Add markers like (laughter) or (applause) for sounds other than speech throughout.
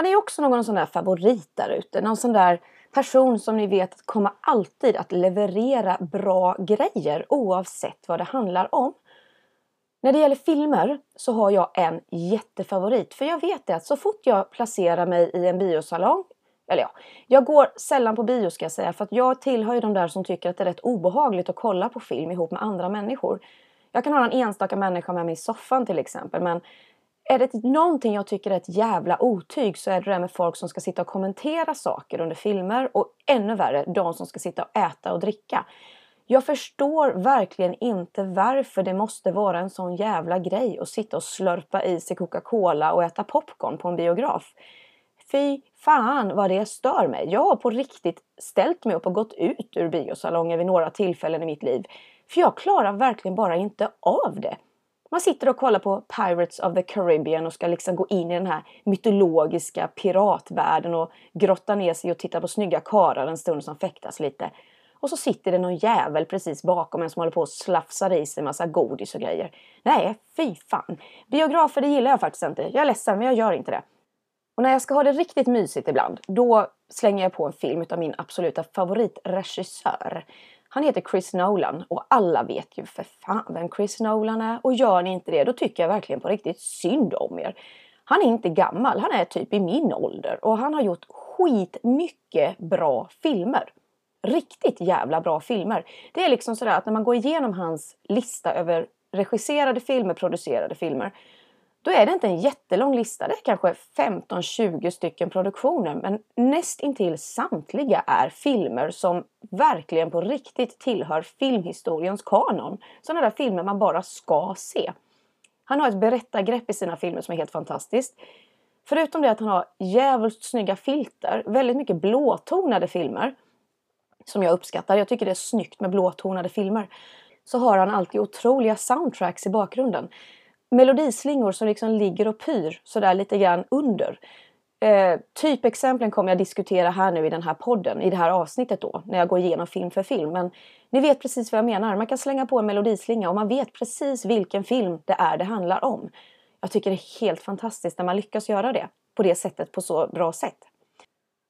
Har ni också någon sån där favorit där ute? Någon sån där person som ni vet kommer alltid att leverera bra grejer oavsett vad det handlar om? När det gäller filmer så har jag en jättefavorit. För jag vet det att så fort jag placerar mig i en biosalong eller ja, jag går sällan på bio ska jag säga för att jag tillhör ju de där som tycker att det är rätt obehagligt att kolla på film ihop med andra människor. Jag kan ha en enstaka människa med mig i soffan till exempel men är det någonting jag tycker är ett jävla otyg så är det det med folk som ska sitta och kommentera saker under filmer och ännu värre de som ska sitta och äta och dricka. Jag förstår verkligen inte varför det måste vara en sån jävla grej att sitta och slurpa i sig Coca-Cola och äta popcorn på en biograf. Fy fan vad det stör mig. Jag har på riktigt ställt mig upp och gått ut ur biosalongen vid några tillfällen i mitt liv. För jag klarar verkligen bara inte av det. Man sitter och kollar på Pirates of the Caribbean och ska liksom gå in i den här mytologiska piratvärlden och grotta ner sig och titta på snygga karlar en stund som fäktas lite. Och så sitter det någon jävel precis bakom en som håller på och slafsar i sig massa godis och grejer. Nej, fy fan. Biografer det gillar jag faktiskt inte. Jag är ledsen men jag gör inte det. Och när jag ska ha det riktigt mysigt ibland, då slänger jag på en film av min absoluta favoritregissör. Han heter Chris Nolan och alla vet ju för fan vem Chris Nolan är. Och gör ni inte det, då tycker jag verkligen på riktigt synd om er. Han är inte gammal, han är typ i min ålder och han har gjort skitmycket bra filmer. Riktigt jävla bra filmer. Det är liksom sådär att när man går igenom hans lista över regisserade filmer, producerade filmer då är det inte en jättelång lista. Det är kanske 15-20 stycken produktioner men näst intill samtliga är filmer som verkligen på riktigt tillhör filmhistoriens kanon. Sådana där filmer man bara ska se. Han har ett berättargrepp i sina filmer som är helt fantastiskt. Förutom det att han har jävligt snygga filter, väldigt mycket blåtonade filmer som jag uppskattar. Jag tycker det är snyggt med blåtonade filmer. Så har han alltid otroliga soundtracks i bakgrunden melodislingor som liksom ligger och pyr sådär lite grann under. Eh, typexemplen kommer jag diskutera här nu i den här podden, i det här avsnittet då, när jag går igenom film för film. Men ni vet precis vad jag menar. Man kan slänga på en melodislinga och man vet precis vilken film det är det handlar om. Jag tycker det är helt fantastiskt när man lyckas göra det på det sättet, på så bra sätt.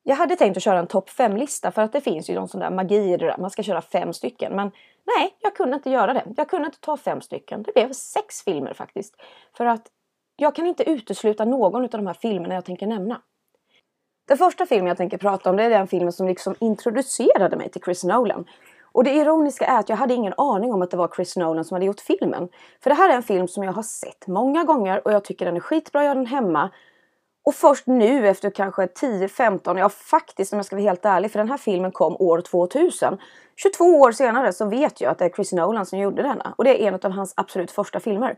Jag hade tänkt att köra en topp 5-lista för att det finns ju någon sån där magi i det där. Man ska köra fem stycken. Men nej, jag kunde inte göra det. Jag kunde inte ta fem stycken. Det blev sex filmer faktiskt. För att jag kan inte utesluta någon av de här filmerna jag tänker nämna. Den första filmen jag tänker prata om det är den filmen som liksom introducerade mig till Chris Nolan. Och det ironiska är att jag hade ingen aning om att det var Chris Nolan som hade gjort filmen. För det här är en film som jag har sett många gånger och jag tycker den är skitbra, jag har den hemma. Och först nu efter kanske 10-15, ja faktiskt om jag ska vara helt ärlig, för den här filmen kom år 2000. 22 år senare så vet jag att det är Chris Nolan som gjorde denna. Och det är en av hans absolut första filmer.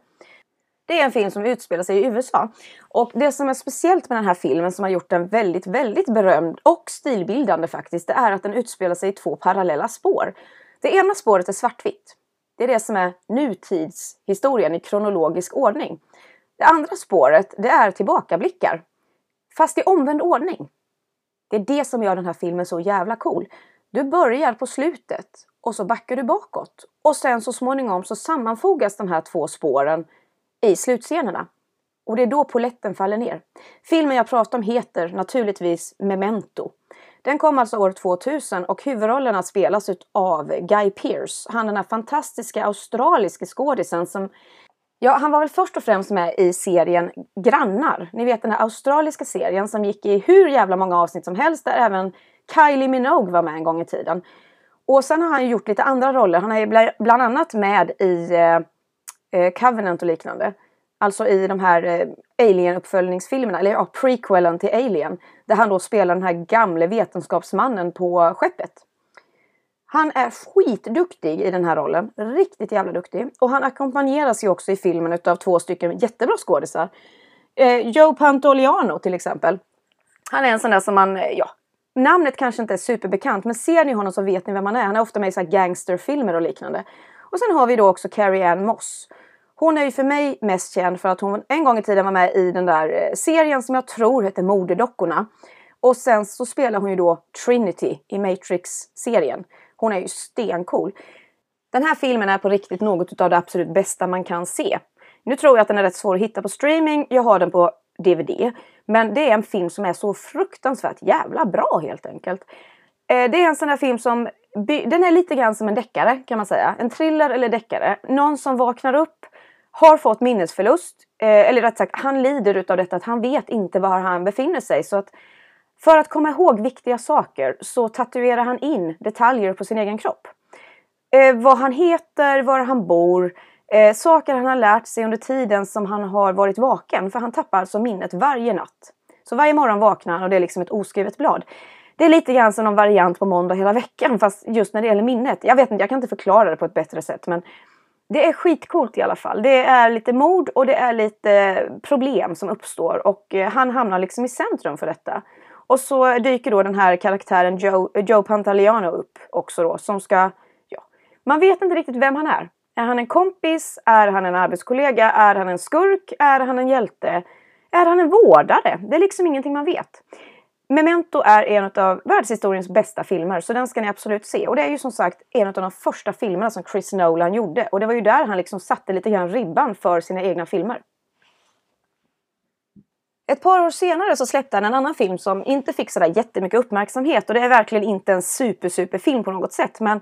Det är en film som utspelar sig i USA. Och det som är speciellt med den här filmen som har gjort den väldigt, väldigt berömd och stilbildande faktiskt, det är att den utspelar sig i två parallella spår. Det ena spåret är svartvitt. Det är det som är nutidshistorien i kronologisk ordning. Det andra spåret, det är tillbakablickar Fast i omvänd ordning. Det är det som gör den här filmen så jävla cool. Du börjar på slutet och så backar du bakåt. Och sen så småningom så sammanfogas de här två spåren i slutscenerna. Och det är då poletten faller ner. Filmen jag pratar om heter naturligtvis Memento. Den kom alltså år 2000 och huvudrollerna spelas av Guy Pearce. Han den här fantastiska australiska skådisen som Ja, han var väl först och främst med i serien Grannar. Ni vet den här australiska serien som gick i hur jävla många avsnitt som helst där även Kylie Minogue var med en gång i tiden. Och sen har han gjort lite andra roller. Han är bland annat med i eh, eh, Covenant och liknande. Alltså i de här eh, Alien-uppföljningsfilmerna, eller ja, prequelen till Alien. Där han då spelar den här gamle vetenskapsmannen på skeppet. Han är skitduktig i den här rollen. Riktigt jävla duktig. Och han ackompanjeras ju också i filmen av två stycken jättebra skådisar. Eh, Joe Pantoliano till exempel. Han är en sån där som man, eh, ja, namnet kanske inte är superbekant men ser ni honom så vet ni vem han är. Han är ofta med i så gangsterfilmer och liknande. Och sen har vi då också Carrie Ann Moss. Hon är ju för mig mest känd för att hon en gång i tiden var med i den där eh, serien som jag tror heter Modedockorna. Och sen så spelar hon ju då Trinity i Matrix-serien. Hon är ju stencool. Den här filmen är på riktigt något av det absolut bästa man kan se. Nu tror jag att den är rätt svår att hitta på streaming. Jag har den på DVD. Men det är en film som är så fruktansvärt jävla bra helt enkelt. Eh, det är en sån här film som, den är lite grann som en deckare kan man säga. En thriller eller deckare. Någon som vaknar upp, har fått minnesförlust, eh, eller rätt sagt han lider utav detta att han vet inte var han befinner sig. Så att för att komma ihåg viktiga saker så tatuerar han in detaljer på sin egen kropp. Eh, vad han heter, var han bor, eh, saker han har lärt sig under tiden som han har varit vaken. För han tappar alltså minnet varje natt. Så varje morgon vaknar han och det är liksom ett oskrivet blad. Det är lite grann som en variant på måndag hela veckan fast just när det gäller minnet. Jag vet inte, jag kan inte förklara det på ett bättre sätt men det är skitcoolt i alla fall. Det är lite mord och det är lite problem som uppstår och eh, han hamnar liksom i centrum för detta. Och så dyker då den här karaktären Joe, Joe Pantaleano upp också då som ska, ja, man vet inte riktigt vem han är. Är han en kompis? Är han en arbetskollega? Är han en skurk? Är han en hjälte? Är han en vårdare? Det är liksom ingenting man vet. Memento är en av världshistoriens bästa filmer så den ska ni absolut se. Och det är ju som sagt en av de första filmerna som Chris Nolan gjorde. Och det var ju där han liksom satte lite grann ribban för sina egna filmer. Ett par år senare så släppte han en annan film som inte fick sådär jättemycket uppmärksamhet och det är verkligen inte en super super film på något sätt men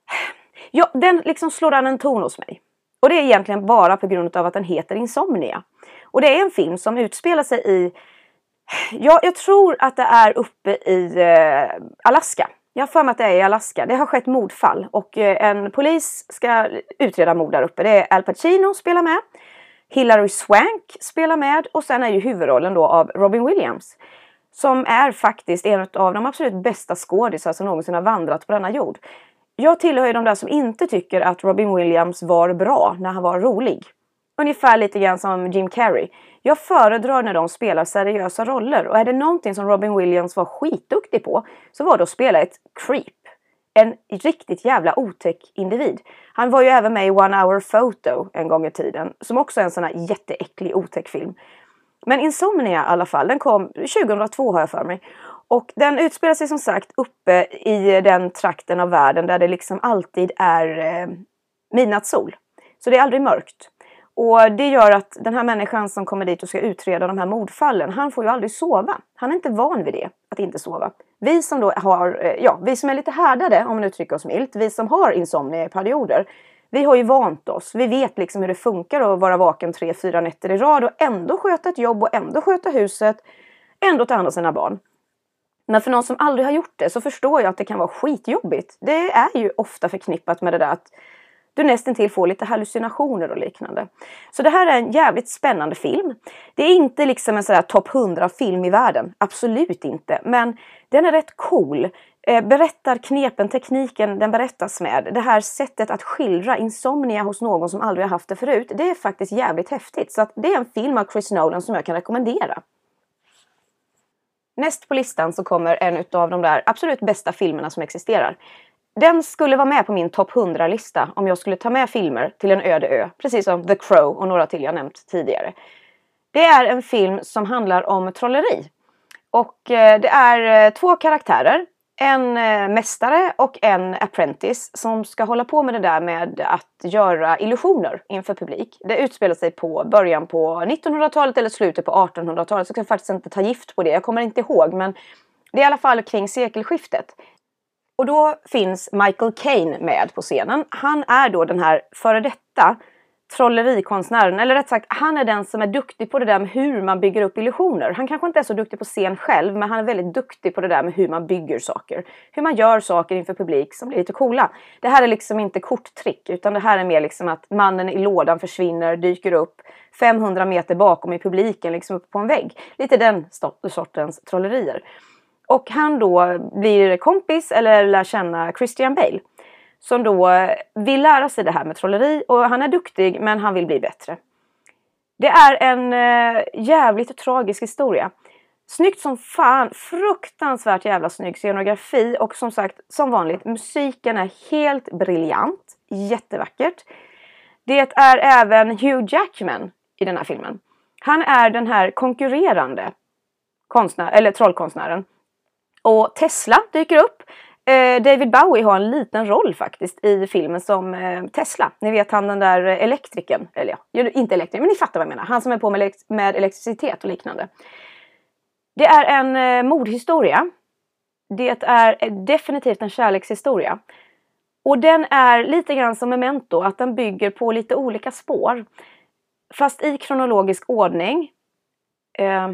(sighs) ja, den liksom slår an en ton hos mig. Och det är egentligen bara på grund av att den heter Insomnia. Och det är en film som utspelar sig i (sighs) Ja, jag tror att det är uppe i eh, Alaska. Jag har för mig att det är i Alaska. Det har skett mordfall och eh, en polis ska utreda mord där uppe. Det är Al Pacino spelar med. Hilary Swank spelar med och sen är ju huvudrollen då av Robin Williams. Som är faktiskt en av de absolut bästa skådisar som någonsin har vandrat på denna jord. Jag tillhör ju de där som inte tycker att Robin Williams var bra när han var rolig. Ungefär lite grann som Jim Carrey. Jag föredrar när de spelar seriösa roller och är det någonting som Robin Williams var skitduktig på så var det att spela ett creep. En riktigt jävla otäck individ. Han var ju även med i One Hour Photo en gång i tiden som också är en sån här jätteäcklig otäck film. Men Insomnia i alla fall, den kom 2002 har jag för mig. Och den utspelar sig som sagt uppe i den trakten av världen där det liksom alltid är eh, midnattssol. Så det är aldrig mörkt. Och det gör att den här människan som kommer dit och ska utreda de här mordfallen, han får ju aldrig sova. Han är inte van vid det, att inte sova. Vi som då har, eh, ja, vi som är lite härdade om man uttrycker oss milt, vi som har insomnia i perioder, vi har ju vant oss. Vi vet liksom hur det funkar att vara vaken tre, fyra nätter i rad och ändå sköta ett jobb och ändå sköta huset, ändå ta hand om sina barn. Men för någon som aldrig har gjort det så förstår jag att det kan vara skitjobbigt. Det är ju ofta förknippat med det där att du nästan får lite hallucinationer och liknande. Så det här är en jävligt spännande film. Det är inte liksom en sån här topp 100 film i världen, absolut inte. Men den är rätt cool. Eh, berättar knepen, tekniken den berättas med. Det här sättet att skildra insomnia hos någon som aldrig har haft det förut. Det är faktiskt jävligt häftigt. Så det är en film av Chris Nolan som jag kan rekommendera. Näst på listan så kommer en av de där absolut bästa filmerna som existerar. Den skulle vara med på min topp 100-lista om jag skulle ta med filmer till en öde ö, precis som The Crow och några till jag nämnt tidigare. Det är en film som handlar om trolleri. Och eh, det är eh, två karaktärer, en eh, mästare och en apprentice som ska hålla på med det där med att göra illusioner inför publik. Det utspelar sig på början på 1900-talet eller slutet på 1800-talet. Så jag kan faktiskt inte ta gift på det, jag kommer inte ihåg. Men det är i alla fall kring sekelskiftet. Och då finns Michael Caine med på scenen. Han är då den här före detta trollerikonstnären, eller rätt sagt, han är den som är duktig på det där med hur man bygger upp illusioner. Han kanske inte är så duktig på scen själv, men han är väldigt duktig på det där med hur man bygger saker. Hur man gör saker inför publik som blir lite coola. Det här är liksom inte korttrick, utan det här är mer liksom att mannen i lådan försvinner, dyker upp 500 meter bakom i publiken, liksom upp på en vägg. Lite den sortens trollerier. Och han då blir kompis eller lär känna Christian Bale. Som då vill lära sig det här med trolleri och han är duktig men han vill bli bättre. Det är en eh, jävligt tragisk historia. Snyggt som fan, fruktansvärt jävla snygg scenografi och som sagt, som vanligt, musiken är helt briljant, jättevackert. Det är även Hugh Jackman i den här filmen. Han är den här konkurrerande konstnär, eller trollkonstnären och Tesla dyker upp. Eh, David Bowie har en liten roll faktiskt i filmen som eh, Tesla. Ni vet han den där elektrikern, eller ja, inte elektrikern, men ni fattar vad jag menar. Han som är på med, med elektricitet och liknande. Det är en eh, mordhistoria. Det är eh, definitivt en kärlekshistoria. Och den är lite grann som Memento, att den bygger på lite olika spår. Fast i kronologisk ordning. Eh,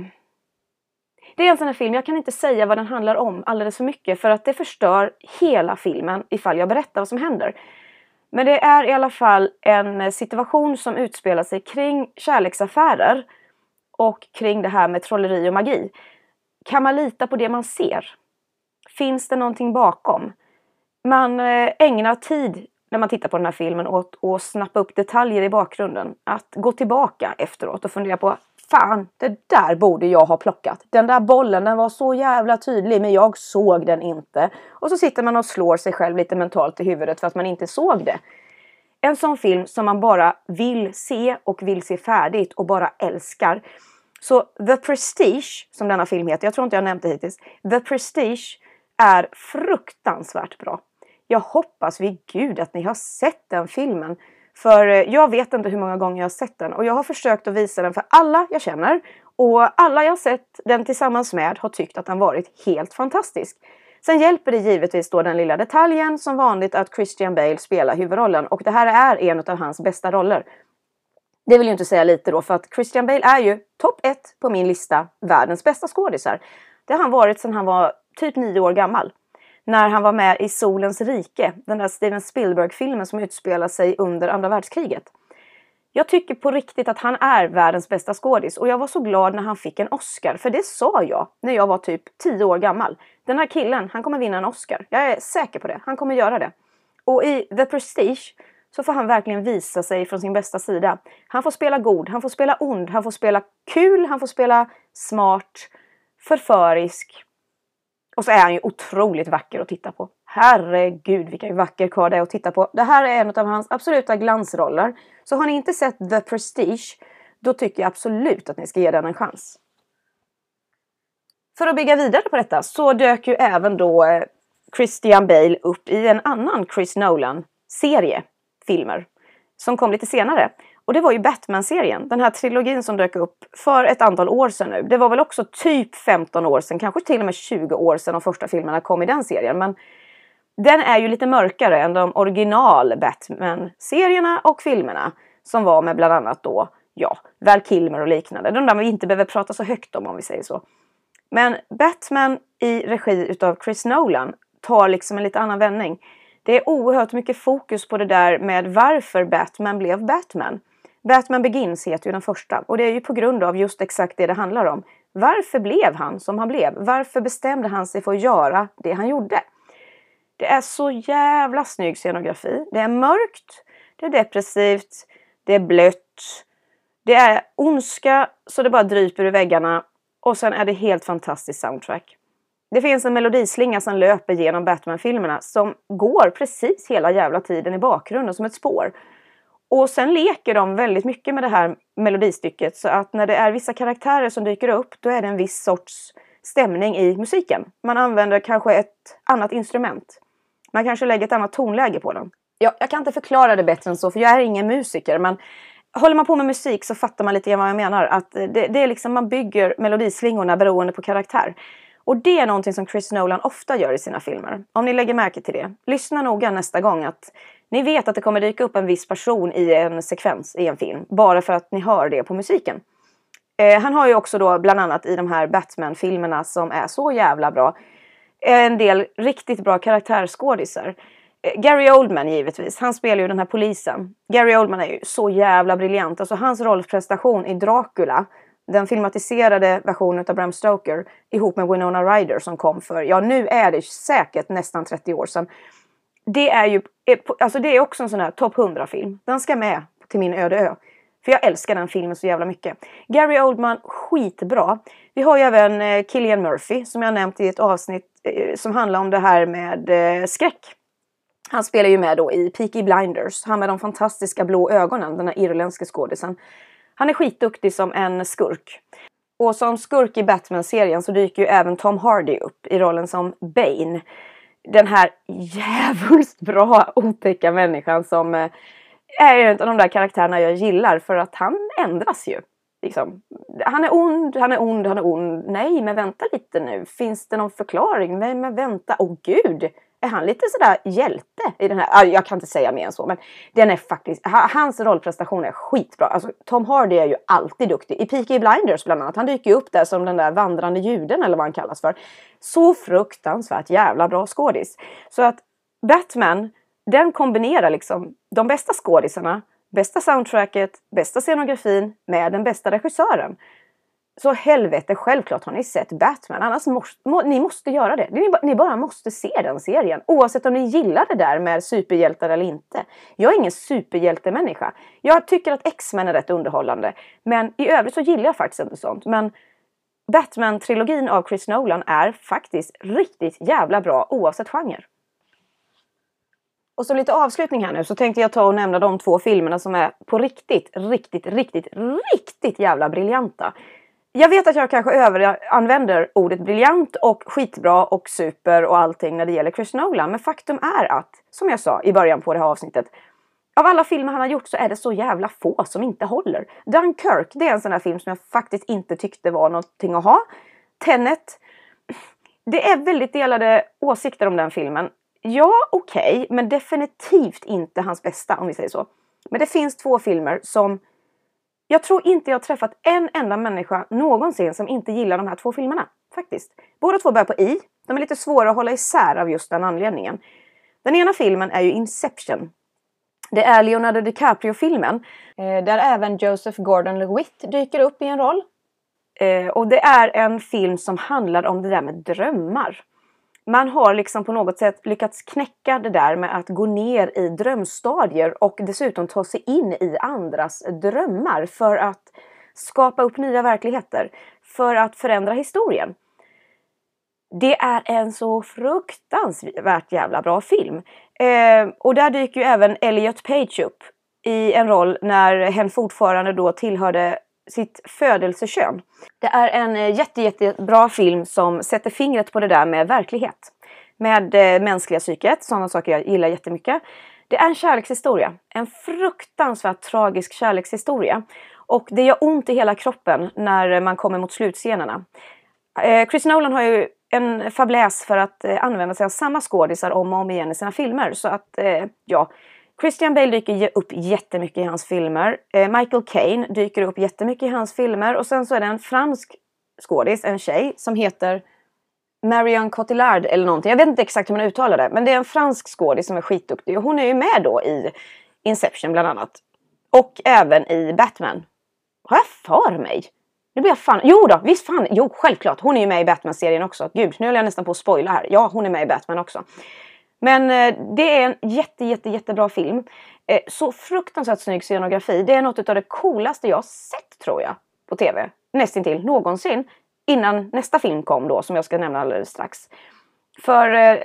det är en sån här film, jag kan inte säga vad den handlar om alldeles för mycket för att det förstör hela filmen ifall jag berättar vad som händer. Men det är i alla fall en situation som utspelar sig kring kärleksaffärer och kring det här med trolleri och magi. Kan man lita på det man ser? Finns det någonting bakom? Man eh, ägnar tid när man tittar på den här filmen åt att snappa upp detaljer i bakgrunden. Att gå tillbaka efteråt och fundera på Fan, det där borde jag ha plockat. Den där bollen, den var så jävla tydlig men jag såg den inte. Och så sitter man och slår sig själv lite mentalt i huvudet för att man inte såg det. En sån film som man bara vill se och vill se färdigt och bara älskar. Så The Prestige, som denna film heter, jag tror inte jag nämnt det hittills. The Prestige är fruktansvärt bra. Jag hoppas vid gud att ni har sett den filmen. För eh, jag vet inte hur många gånger jag har sett den och jag har försökt att visa den för alla jag känner. Och alla jag sett den tillsammans med har tyckt att den varit helt fantastisk. Sen hjälper det givetvis då den lilla detaljen som vanligt att Christian Bale spelar huvudrollen och det här är en av hans bästa roller. Det vill ju inte säga lite då för att Christian Bale är ju topp ett på min lista världens bästa skådisar. Det har han varit sedan han var typ nio år gammal när han var med i Solens rike, den där Steven Spielberg-filmen som utspelar sig under andra världskriget. Jag tycker på riktigt att han är världens bästa skådis och jag var så glad när han fick en Oscar, för det sa jag när jag var typ 10 år gammal. Den här killen, han kommer vinna en Oscar. Jag är säker på det. Han kommer göra det. Och i The Prestige så får han verkligen visa sig från sin bästa sida. Han får spela god, han får spela ond, han får spela kul, han får spela smart, förförisk och så är han ju otroligt vacker att titta på. Herregud vilken vacker karl det är att titta på. Det här är en av hans absoluta glansroller. Så har ni inte sett The Prestige, då tycker jag absolut att ni ska ge den en chans. För att bygga vidare på detta så dök ju även då eh, Christian Bale upp i en annan Chris Nolan-serie filmer som kom lite senare. Och det var ju Batman-serien, den här trilogin som dök upp för ett antal år sedan nu. Det var väl också typ 15 år sedan, kanske till och med 20 år sedan de första filmerna kom i den serien. Men den är ju lite mörkare än de original Batman-serierna och filmerna som var med bland annat då, ja, Val Kilmer och liknande. De där vi inte behöver prata så högt om om vi säger så. Men Batman i regi utav Chris Nolan tar liksom en lite annan vändning. Det är oerhört mycket fokus på det där med varför Batman blev Batman. Batman Begins heter ju den första och det är ju på grund av just exakt det det handlar om. Varför blev han som han blev? Varför bestämde han sig för att göra det han gjorde? Det är så jävla snygg scenografi. Det är mörkt, det är depressivt, det är blött, det är ondska så det bara dryper ur väggarna och sen är det helt fantastiskt soundtrack. Det finns en melodislinga som löper genom Batman-filmerna som går precis hela jävla tiden i bakgrunden som ett spår. Och sen leker de väldigt mycket med det här melodistycket så att när det är vissa karaktärer som dyker upp då är det en viss sorts stämning i musiken. Man använder kanske ett annat instrument. Man kanske lägger ett annat tonläge på den. Ja, jag kan inte förklara det bättre än så för jag är ingen musiker men håller man på med musik så fattar man lite grann vad jag menar. Att det, det är liksom man bygger melodislingorna beroende på karaktär. Och det är någonting som Chris Nolan ofta gör i sina filmer. Om ni lägger märke till det. Lyssna noga nästa gång att ni vet att det kommer dyka upp en viss person i en sekvens i en film. Bara för att ni hör det på musiken. Eh, han har ju också då bland annat i de här Batman-filmerna som är så jävla bra. En del riktigt bra karaktärsskådisar. Eh, Gary Oldman givetvis, han spelar ju den här polisen. Gary Oldman är ju så jävla briljant. Alltså hans rollprestation i Dracula den filmatiserade versionen av Bram Stoker ihop med Winona Ryder som kom för, ja nu är det säkert nästan 30 år sedan. Det är ju, eh, alltså det är också en sån här topp 100-film. Den ska med till min öde ö. För jag älskar den filmen så jävla mycket. Gary Oldman, skitbra. Vi har ju även eh, Killian Murphy som jag nämnt i ett avsnitt eh, som handlar om det här med eh, skräck. Han spelar ju med då i Peaky Blinders. Han med de fantastiska blå ögonen, den här irländske skådisen. Han är skitduktig som en skurk. Och som skurk i Batman-serien så dyker ju även Tom Hardy upp i rollen som Bane den här jävligt bra otäcka människan som eh, är en av de där karaktärerna jag gillar för att han ändras ju. Liksom. Han är ond, han är ond, han är ond. Nej, men vänta lite nu. Finns det någon förklaring? Nej, men vänta, åh oh, gud! Är han lite sådär hjälte i den här? Jag kan inte säga mer än så, men den är faktiskt, hans rollprestation är skitbra. Alltså, Tom Hardy är ju alltid duktig. I Peaky Blinders bland annat, han dyker ju upp där som den där vandrande juden eller vad han kallas för. Så fruktansvärt jävla bra skådis. Så att Batman, den kombinerar liksom de bästa skådisarna, bästa soundtracket, bästa scenografin med den bästa regissören. Så helvete, självklart har ni sett Batman. Annars måste må, ni måste göra det. Ni, ni, bara måste se den serien. Oavsett om ni gillar det där med superhjältar eller inte. Jag är ingen superhjältemänniska. Jag tycker att X-Men är rätt underhållande. Men i övrigt så gillar jag faktiskt inte sånt. Men Batman-trilogin av Chris Nolan är faktiskt riktigt jävla bra oavsett genre. Och som lite avslutning här nu så tänkte jag ta och nämna de två filmerna som är på riktigt, riktigt, riktigt, riktigt jävla briljanta. Jag vet att jag kanske överanvänder ordet briljant och skitbra och super och allting när det gäller Chris Nolan. Men faktum är att, som jag sa i början på det här avsnittet, av alla filmer han har gjort så är det så jävla få som inte håller. Dunkirk, det är en sån här film som jag faktiskt inte tyckte var någonting att ha. Tenet, det är väldigt delade åsikter om den filmen. Ja, okej, okay, men definitivt inte hans bästa om vi säger så. Men det finns två filmer som jag tror inte jag träffat en enda människa någonsin som inte gillar de här två filmerna. Faktiskt. Båda två börjar på I. De är lite svåra att hålla isär av just den anledningen. Den ena filmen är ju Inception. Det är Leonardo DiCaprio-filmen eh, där även Joseph Gordon-Levitt dyker upp i en roll. Eh, och det är en film som handlar om det där med drömmar man har liksom på något sätt lyckats knäcka det där med att gå ner i drömstadier och dessutom ta sig in i andras drömmar för att skapa upp nya verkligheter, för att förändra historien. Det är en så fruktansvärt jävla bra film. Eh, och där dyker ju även Elliot Page upp i en roll när hen fortfarande då tillhörde sitt födelsekön. Det är en eh, jätte, jättebra film som sätter fingret på det där med verklighet. Med eh, mänskliga psyket, sådana saker jag gillar jättemycket. Det är en kärlekshistoria. En fruktansvärt tragisk kärlekshistoria. Och det gör ont i hela kroppen när man kommer mot slutscenerna. Eh, Chris Nolan har ju en fabläs för att eh, använda sig av samma skådisar om och om igen i sina filmer. Så att, eh, ja, Christian Bale dyker upp jättemycket i hans filmer. Eh, Michael Caine dyker upp jättemycket i hans filmer. Och sen så är det en fransk skådis, en tjej, som heter Marion Cotillard eller någonting. Jag vet inte exakt hur man uttalar det. Men det är en fransk skådis som är skitduktig. Och hon är ju med då i Inception bland annat. Och även i Batman. Har jag för mig? Nu blir jag fan... Jo då, visst fan. Jo, självklart. Hon är ju med i Batman-serien också. Gud, nu håller jag nästan på att spoila här. Ja, hon är med i Batman också. Men eh, det är en jätte, jätte, jättebra film. Eh, så fruktansvärt snygg scenografi. Det är något av det coolaste jag sett tror jag på tv. Nästintill någonsin. Innan nästa film kom då som jag ska nämna alldeles strax. För eh,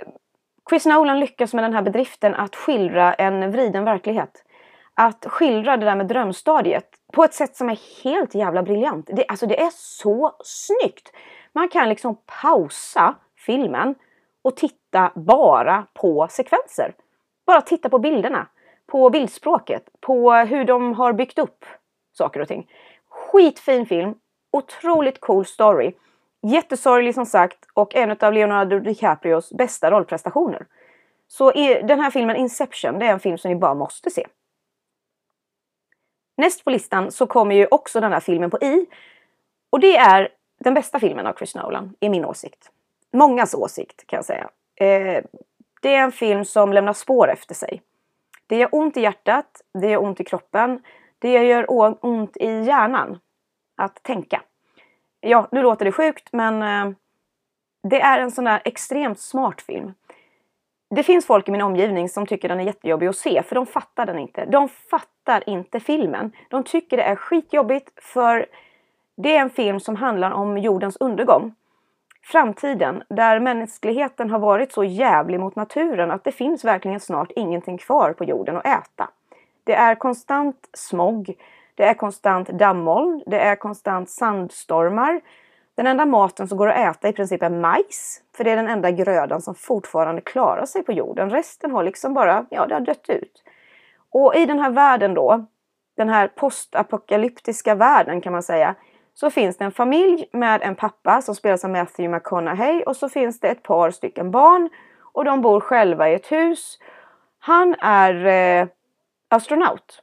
Chris Nolan lyckas med den här bedriften att skildra en vriden verklighet. Att skildra det där med drömstadiet på ett sätt som är helt jävla briljant. Det, alltså det är så snyggt! Man kan liksom pausa filmen och titta bara på sekvenser. Bara titta på bilderna, på bildspråket, på hur de har byggt upp saker och ting. Skitfin film, otroligt cool story. Jättesorglig som sagt och en av Leonardo DiCaprios bästa rollprestationer. Så den här filmen Inception, det är en film som ni bara måste se. Näst på listan så kommer ju också den här filmen på i. Och det är den bästa filmen av Chris Nolan, i min åsikt mångas åsikt kan jag säga. Eh, det är en film som lämnar spår efter sig. Det gör ont i hjärtat, det gör ont i kroppen, det gör ont i hjärnan att tänka. Ja, nu låter det sjukt men eh, det är en sån där extremt smart film. Det finns folk i min omgivning som tycker den är jättejobbig att se för de fattar den inte. De fattar inte filmen. De tycker det är skitjobbigt för det är en film som handlar om jordens undergång framtiden där mänskligheten har varit så jävlig mot naturen att det finns verkligen snart ingenting kvar på jorden att äta. Det är konstant smog, det är konstant dammoln, det är konstant sandstormar Den enda maten som går att äta i princip är majs. För det är den enda grödan som fortfarande klarar sig på jorden. Resten har liksom bara, ja det har dött ut. Och i den här världen då, den här postapokalyptiska världen kan man säga, så finns det en familj med en pappa som spelas av Matthew McConaughey och så finns det ett par stycken barn och de bor själva i ett hus. Han är eh, astronaut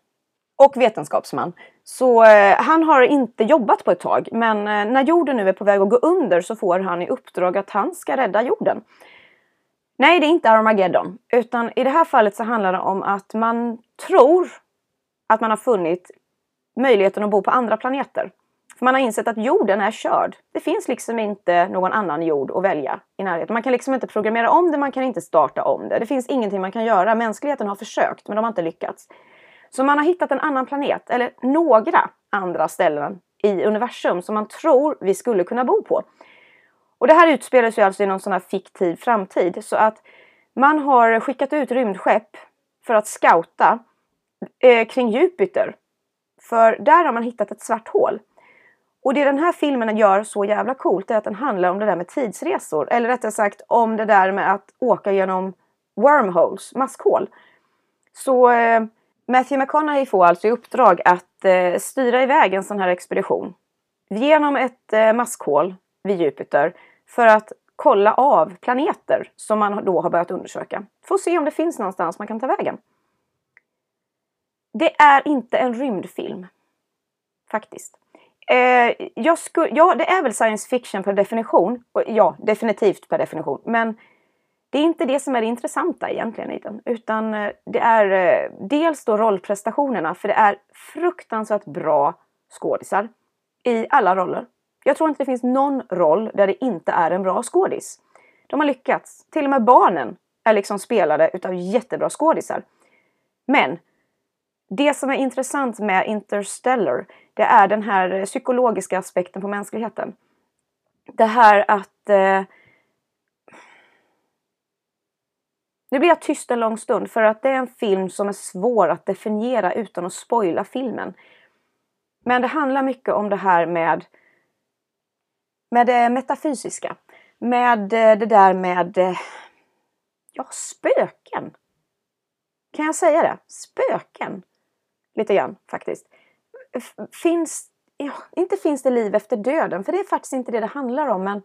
och vetenskapsman. Så eh, han har inte jobbat på ett tag men eh, när jorden nu är på väg att gå under så får han i uppdrag att han ska rädda jorden. Nej, det är inte Armageddon utan i det här fallet så handlar det om att man tror att man har funnit möjligheten att bo på andra planeter. För man har insett att jorden är körd. Det finns liksom inte någon annan jord att välja i närheten. Man kan liksom inte programmera om det, man kan inte starta om det. Det finns ingenting man kan göra. Mänskligheten har försökt men de har inte lyckats. Så man har hittat en annan planet, eller några andra ställen i universum som man tror vi skulle kunna bo på. Och det här utspelar sig alltså i någon sån här fiktiv framtid så att man har skickat ut rymdskepp för att scouta eh, kring Jupiter. För där har man hittat ett svart hål. Och det den här filmen gör så jävla coolt är att den handlar om det där med tidsresor. Eller rättare sagt om det där med att åka genom wormholes, maskhål. Så eh, Matthew McConaughey får alltså i uppdrag att eh, styra iväg en sån här expedition genom ett eh, maskhål vid Jupiter för att kolla av planeter som man då har börjat undersöka. För att se om det finns någonstans man kan ta vägen. Det är inte en rymdfilm. Faktiskt. Eh, jag sku, ja, det är väl science fiction per definition. Ja, definitivt per definition. Men det är inte det som är det intressanta egentligen i den. Utan eh, det är eh, dels då rollprestationerna, för det är fruktansvärt bra skådisar i alla roller. Jag tror inte det finns någon roll där det inte är en bra skådis. De har lyckats. Till och med barnen är liksom spelade utav jättebra skådisar. Men det som är intressant med Interstellar, det är den här eh, psykologiska aspekten på mänskligheten. Det här att eh, Nu blir jag tyst en lång stund för att det är en film som är svår att definiera utan att spoila filmen. Men det handlar mycket om det här med, med det metafysiska. Med eh, det där med eh, ja, spöken. Kan jag säga det? Spöken. Lite grann faktiskt. Finns, ja, inte finns det liv efter döden, för det är faktiskt inte det det handlar om. Men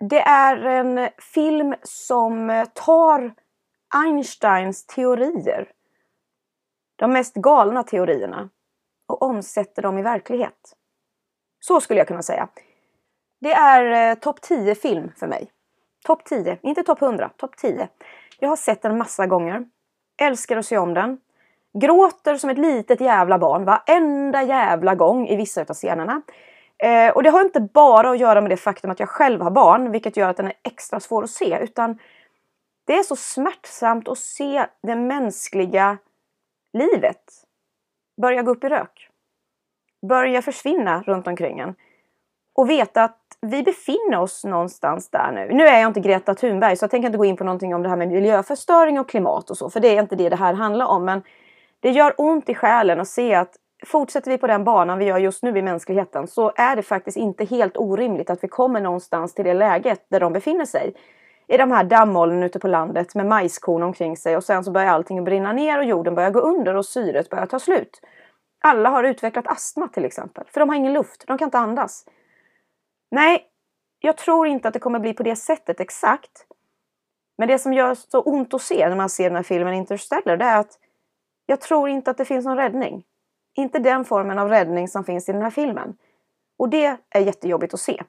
det är en film som eh, tar Einsteins teorier, de mest galna teorierna, och omsätter dem i verklighet. Så skulle jag kunna säga. Det är eh, topp 10 film för mig. Topp 10, inte topp 100, topp 10. Jag har sett den massa gånger. Älskar att se om den. Gråter som ett litet jävla barn varenda jävla gång i vissa av scenerna. Eh, och det har inte bara att göra med det faktum att jag själv har barn, vilket gör att den är extra svår att se, utan det är så smärtsamt att se det mänskliga livet börja gå upp i rök. Börja försvinna runt omkring en. Och veta att vi befinner oss någonstans där nu. Nu är jag inte Greta Thunberg så jag tänker inte gå in på någonting om det här med miljöförstöring och klimat och så, för det är inte det det här handlar om. Men det gör ont i själen att se att fortsätter vi på den banan vi gör just nu i mänskligheten så är det faktiskt inte helt orimligt att vi kommer någonstans till det läget där de befinner sig. I de här dammolnen ute på landet med majskorn omkring sig och sen så börjar allting brinna ner och jorden börjar gå under och syret börjar ta slut. Alla har utvecklat astma till exempel, för de har ingen luft, de kan inte andas. Nej, jag tror inte att det kommer bli på det sättet exakt. Men det som gör så ont att se när man ser den här filmen Interstellar, det är att jag tror inte att det finns någon räddning. Inte den formen av räddning som finns i den här filmen. Och det är jättejobbigt att se.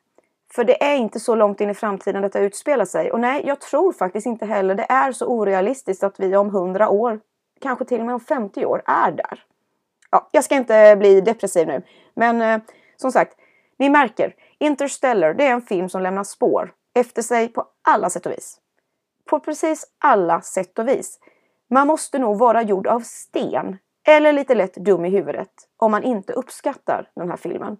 För det är inte så långt in i framtiden detta utspelar sig. Och nej, jag tror faktiskt inte heller det är så orealistiskt att vi om 100 år, kanske till och med om 50 år, är där. Ja, jag ska inte bli depressiv nu. Men eh, som sagt, ni märker. Interstellar, det är en film som lämnar spår efter sig på alla sätt och vis. På precis alla sätt och vis. Man måste nog vara gjord av sten eller lite lätt dum i huvudet om man inte uppskattar den här filmen.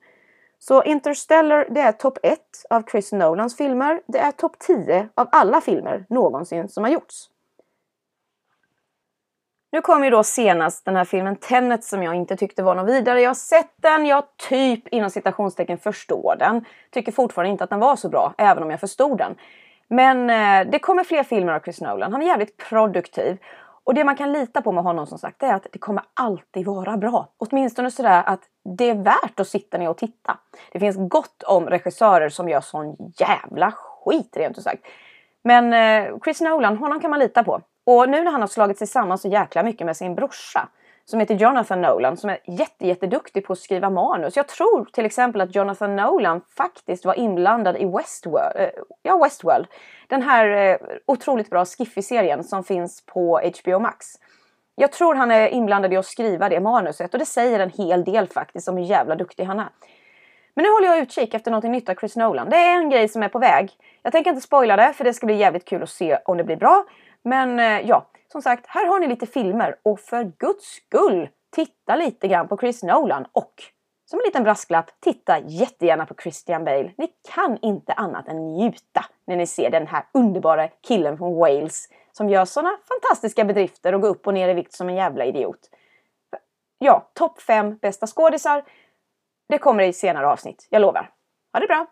Så Interstellar det är topp 1 av Chris Nolans filmer. Det är topp 10 av alla filmer någonsin som har gjorts. Nu kom ju då senast den här filmen Tenet som jag inte tyckte var något vidare. Jag har sett den, jag typ inom citationstecken förstår den. Tycker fortfarande inte att den var så bra, även om jag förstod den. Men eh, det kommer fler filmer av Chris Nolan. Han är jävligt produktiv. Och det man kan lita på med honom som sagt är att det kommer alltid vara bra. Åtminstone sådär att det är värt att sitta ner och titta. Det finns gott om regissörer som gör sån jävla skit rent ut sagt. Men eh, Chris Nolan, honom kan man lita på. Och nu när han har slagit sig samman så jäkla mycket med sin brorsa som heter Jonathan Nolan som är jätte, jätteduktig på att skriva manus. Jag tror till exempel att Jonathan Nolan faktiskt var inblandad i Westworld, eh, ja, Westworld. Den här eh, otroligt bra Skiffy-serien som finns på HBO Max. Jag tror han är inblandad i att skriva det manuset och det säger en hel del faktiskt om hur jävla duktig han är. Men nu håller jag utkik efter något nytt av Chris Nolan. Det är en grej som är på väg. Jag tänker inte spoila det för det ska bli jävligt kul att se om det blir bra. Men eh, ja, som sagt, här har ni lite filmer och för guds skull titta lite grann på Chris Nolan och som en liten brasklapp, titta jättegärna på Christian Bale. Ni kan inte annat än njuta när ni ser den här underbara killen från Wales som gör sådana fantastiska bedrifter och går upp och ner i vikt som en jävla idiot. Ja, topp fem bästa skådisar. Det kommer i senare avsnitt, jag lovar. Ha det bra!